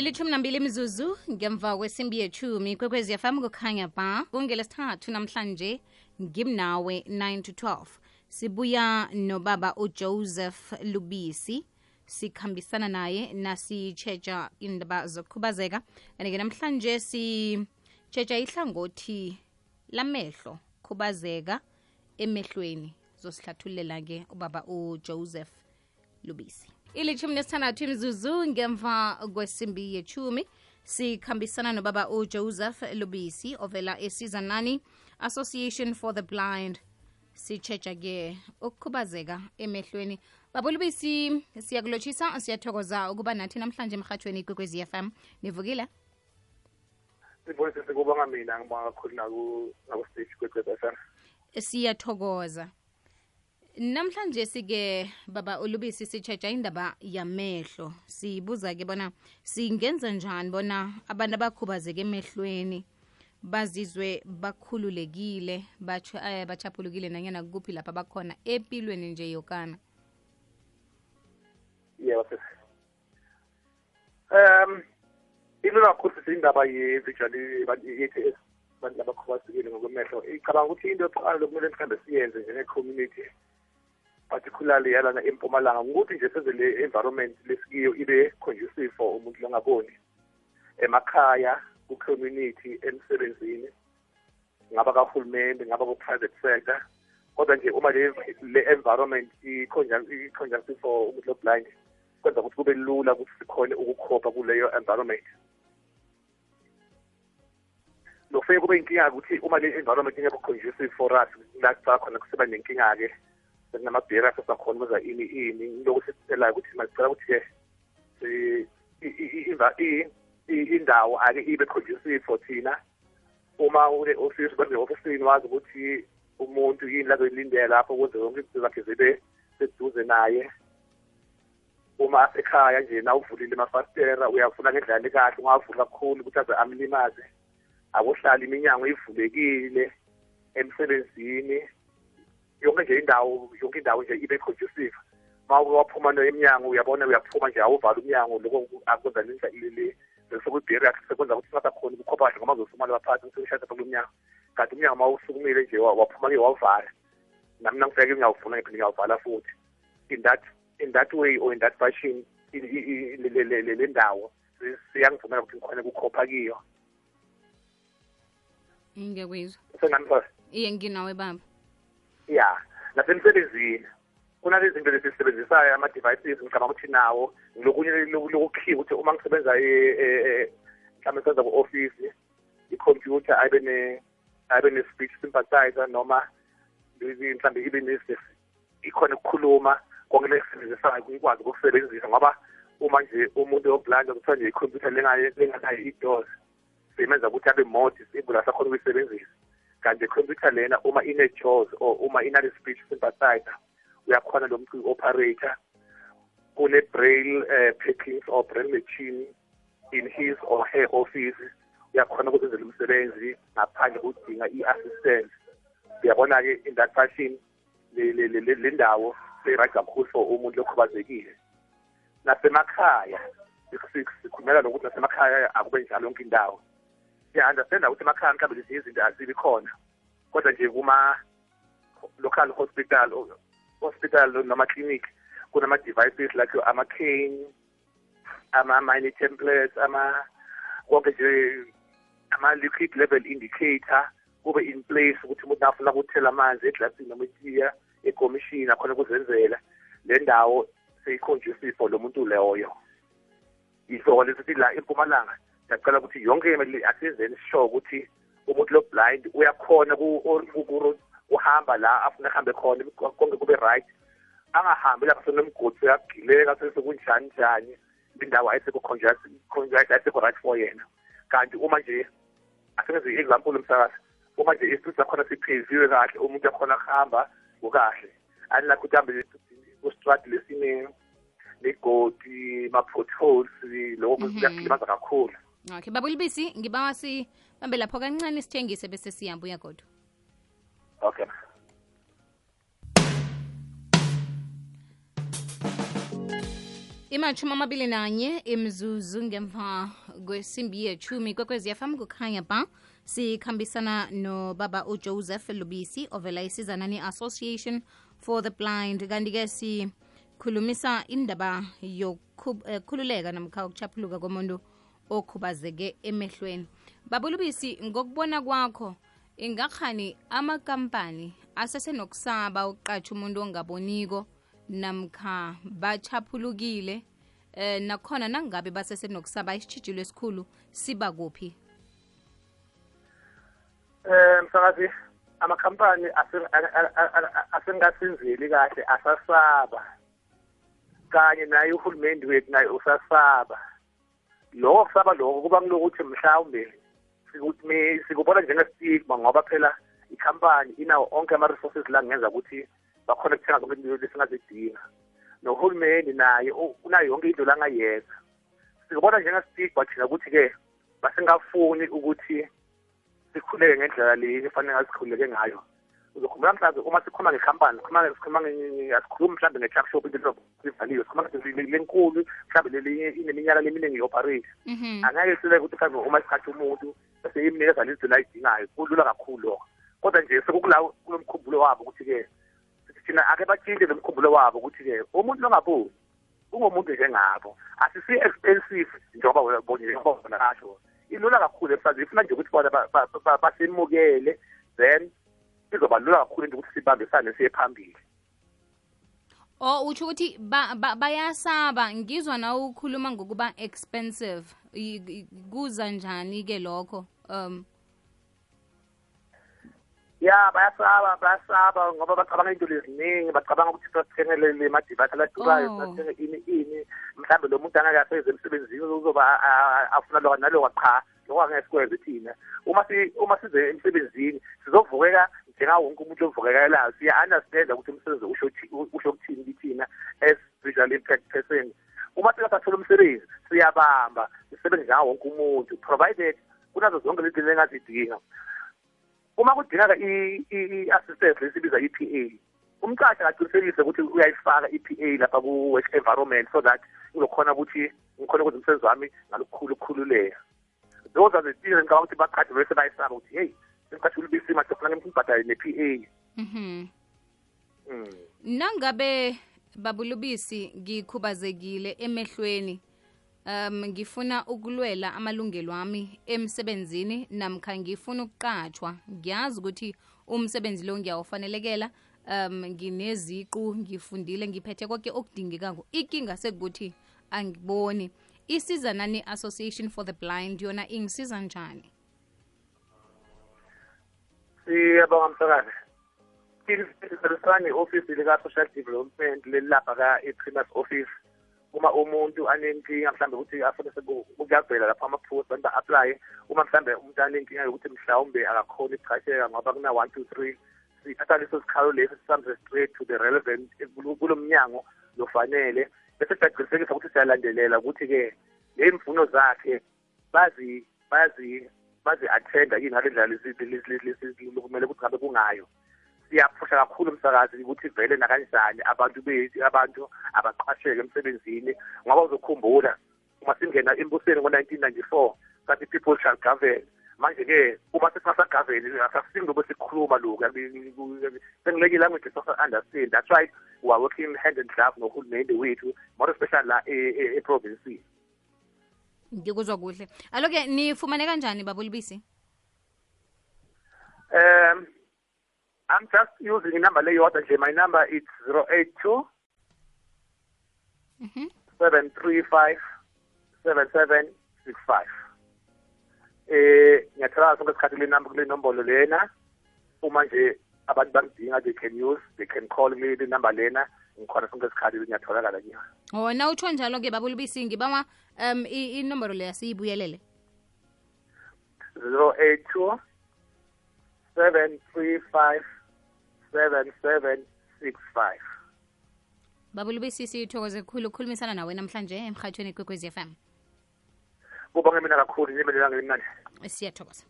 ilithumi nambili mzuzu ngemva kwesimbi yethumi kwekwezi yafam kukhanya ba kungelesithathu namhlanje ngimnawe 9 to 12 sibuya nobaba ujoseph lubisi sikhambisana naye nasitshetsha indaba zokukhubazeka. And-ke namhlanje sitshetsha ihlangothi lamehlo khubazeka emehlweni. Zosihlathulela-ke ubaba ujoseph lubisi ilithumi nesithandathu imzuzu ngemva kwesimbi yechumi sikhambisana nobaba ujoseph lubisi ovela esizanani association for the blind. Sitshetsha-ke ukukhubazeka emehlweni. Baba lubisi siyakulotshisa siyathokoza ukuba nathi namhlanje emhathweni kwekwezi fm nivukile? Sibonise sikubonga mina ngibonga kakhulu nakustage kwekwezi FM siyathokoza namhlanje sike baba ulubisi sitshetsha indaba yamehlo. Sibuza ke bona singenza njani bona abantu abakhubazeke emehlweni bazizwe bakhululekile eh, bachaphulukile nanyana kuphi lapha bakhona empilweni nje yokana? Yebo um into kakhulu sisindaba indaba ye-visual yethu abantu labakhubazekile ngokwemehlo icabanga ukuthi into yokuqala lokumele mhlawumbe siyenze njenge-community particularly yalana empumalanga ukuthi nje seze le environment lesikiyo ibe conducive for umuntu longaboni. Emakhaya ku-community emsebenzini ngaba kahulumende ngaba ku-private sector kodwa nje uma le, le environment i-conjunctive for umuntu lo-blind kwenza ukuthi kube lula ukuthi sikhone ukukhopha kuleyo environment. Nokufike kube inkinga ukuthi uma le environment ingekho conducive for us la khona kuseba nenkinga-ke sekunama-barriers asakhona ukwenza ini ini lokhu sisitelayo ukuthi masicela ukuthi-ke indawo ake ibe conducive for thina. Uma ule office kwenze ofisini wazi ukuthi umuntu yini lazoyilindela lapho ukuze zonke izinto zakhe zibe seduze naye. Uma asekhaya nje na uvulile amafastera uyavula ngendlela ekahle ungavuli kakhulu ukuthi aze amlimaze. Akuhlala iminyango ivulekile emsebenzini. Yonke nje indawo yonke indawo nje ibe conducive. Ma waphuma emnyango uyabona uyaphuma nje awuvala umnyango lokho akwenza leli sekuyibheri sekwenza ukuthi singasakhoni ukukhopha kahle ngoba uzosumala baphathi ukuthi ushada phakule mnyango kanti umnyango ma usukumile nje waphuma ke wavala nami nangifeke ngiyawuvula ngiphinde ngiyawuvala futhi. In that in that way or in that fashion le ndawo siyangivumela ukuthi ngikhone ukukhopha kiyo. Ngiyakuyizwa senganifasa iye nginawe baba ya nasemsebenzini kunalezi zinto lesizisebenzisayo ama-devices ngicabanga ukuthi nawo lokunye lokukhiya ukuthi uma ngisebenza mhlawumbe senza ku-office ikhompyutha ayibe ayibe ne-speech sympathizer noma mhlawumbe ibe ikhona ukukhuluma konke lesisebenzisayo ikwazi ukukusebenzisa ngoba uma nje umuntu oblanda kuthiwa nje ikhompyutha lenganayo i-doors simenza ukuthi abe more disable asakhona ukuyisebenzisa. Kanti ikhompyutha lena uma ine-jaws or uma inale-speech synthesizer uyakhona lo muntu operator kune-braille uh, packings or braille machine in his or her office. Uyakhona ukuzenzela umsebenzi ngaphandle kokudinga i-assistance. Uyabona-ke in that fashion le ndawo seyi-right kakhulu for umuntu lokhubazekile nasemakhaya sikhulumela lokuthi nasemakhaya akube njalo yonke indawo siya-understanda ukuthi emakhaya mhlawumbe lezi izinto azibi khona kodwa nje kuma-local hospital hospital noma clinic kunama-devices like ama-cane ama-mini templates ama konke nje ama-liquid level indicator kube in place ukuthi umuntu afuna ukuthela amanzi eglasini noma itiya ekomishini akhona ukuzenzela. Le ndawo seyiconducive for lo muntu leyo yisoko lesithi la empumalanga. Siyacela ukuthi yonke imali asenzeni sure ukuthi umuntu lo blind uyakhona uhamba la afuna ahambe khona konke kube right. Angahambi lapho senomgodi uyagileka sesekunjani njani indawo ayisekho ayisekho right for yena. Kanti uma nje asebenze i-example umsakazi uma nje isithuthi sakhona sipheziwe kahle umuntu yakhona kuhamba kukahle. Unlike ukuthi hambe kustrat lesine negodi ma-potholes loko kuyasilimaza kakhulu. Okay baba ulibisi ngibawa sibambe lapho kancane sithengise bese siyambuya kodwa okay imatshumi amabili nanye imzuzu ngemva kwesimbi yechumi kwekwezi fm kukhanya ba. Sikhambisana nobaba ujoseph lubisi ovela isizanani association for the blind. Kanti-ke sikhulumisa indaba yokukhululeka namkha ukuchaphuluka komuntu okhubazeke emehlweni. Baba lubisi ngokubona kwakho ingakhani amakampani asesenokusaba ukuqatsha umuntu ongaboniko namkha bachaphulukile eh nakhona nangabe basesenokusaba isitshijilo esikhulu siba kuphi? Eh msakazi amakhampani asengasinzeli kahle asasaba. Kanye naye uhulumeni wethu naye usasaba. Lokho kusaba lokho kuba kulokuthi mhlawumbe sikubona njengestigma ngoba phela ikhampani inawo onke ama-resources la kungenza ukuthi bakhona ukuthenga zonke izinto lesingazidinga nohulumeni naye unayo yonke into langayenza sikubona njengestigma thina ukuthi-ke basingafuni ukuthi sikhuleke ngendlela le efanele ngasikhuleke ngayo. Uzokhumbula mhlawumbe uma sikhuluma ngekhampani sikhuluma sikhuluma asikhulumi mhlawumbe nge-truck shop into livaliwe sikhuluma lenkulu mhlawumbe ineminyaka leminingi i-operate angeke sibe ukuthi mhlawumbe uma sikhathi umuntu bese imnikeza lizinto layidingayo kulula kakhulu lokho. Kodwa nje sekukula kulo mkhumbulo wabo ukuthi-ke thina ake batshintshe lo mkhumbulo wabo ukuthi-ke umuntu longaboni ungomuntu njengabo asisi-expensive njengoba bona kasho. Ilula kakhulu emhlawumbe ifuna nje ukuthi bona basemukele then izoba lula kakhulu into ukuthi sibambisane siye phambili. O utsho ukuthi bayasaba. Ngizwa na ukhuluma ngokuba expensive. Kuza njani-ke lokho? Um ya bayasaba bayasaba ngoba bacabanga into leziningi bacabanga ukuthi sathengele le madivayisi aladurayo sathenge ini ini. Mhlawumbe lo muntu angekeaseze emsebenzini uzoba afuna loka naloka cha lokho angeke sikwenze thina. Uma uma size emsebenzini sizovukeka njengawo wonke umuntu ovukekelayo siya-understanda ukuthi umsebenzi usho usho ukuthini kithina as visual impact person. Uma sikasathola umsebenzi siyabamba sisebenze njengawo wonke umuntu provided kunazo zonke lezi zinto engazidinga. Uma kudingeka i-assistance lesibiza i-PA umqashi akaqinisekise ukuthi uyayifaka i-PA lapha ku-work environment so that uzokhona ukuthi ngikhona ukwenza umsebenzi wami ngalukhulu ukukhululeka. Those are the things engicabanga ukuthi baqhathi bese bayisaba ukuthi hey simqashi ulibisi manje kufanele ngibhadale ne-PA mhm. Nangabe babulubisi ngikhubazekile emehlweni um ngifuna ukulwela amalungelo ami emsebenzini namkha ngifuna ukuqatshwa ngiyazi ukuthi umsebenzi lo ngiyawufanelekela um ngineziqu ngifundile ngiphethe konke okudingekako. Ikinga sekukuthi angiboni. Isiza nani association for the blind yona ingisiza njani siyabonga msakazi sisebenzisana ne-ofisi lika-social development lelapha ka-eprimas office. Uma umuntu anenkinga mhlawumbe ukuthi afune kuyavela lapho amaphuzu abantu ba-aplaye uma mhlawumbe umuntu anenkinga yokuthi mhlawumbe akakhoni ukuqasheka ngoba kuna one two three sithatha leso sikhalo leso sisambe straight to the relevant kulo mnyango lofanele bese siyaqinisekisa ukuthi siyalandelela ukuthi-ke ley'mfuno zakhe bazi bazi bazi-attenda yini ngale ndlela kumele ukuthi ngabe kungayo. Siyaphusha kakhulu umsakazi ukuthi vele nakanjani abantu bethu abantu abaqasheke emsebenzini ngoba uzokhumbula uma singena embusweni ngo-nineteen ninety-four sathi people shall govern. Manje-ke uma sesingasagaveni asasinglobe sikhuluma lokhu sengileke language sasa-understand. That's why we are working hand and glove nohulumende wethu more especially la eprovinsini. Ngikuzwa kuhle. Alo-ke nifumane kanjani babulibisi? Um I'm just using inumber leyodwa nje. My number is 082 Mhm. 735 7765 eh ngiyathola sonke isikhathi le number kule nombolo lena. Uma nje abantu bangidinga they can use they can call me le number lena. ngikhona sonke isikhathi ngiyatholakala kiyo oh na utsho njalo-ke babulubisi ngibawa um inomboro leya siyibuyelele zero eight two seven three five seven seven six five. Sithokoze kukhulu ukukhulumisana nawe namhlanje emhathweni kwekwezi f m. Kubonge mina kakhulu nibe lelanga siyathokoza.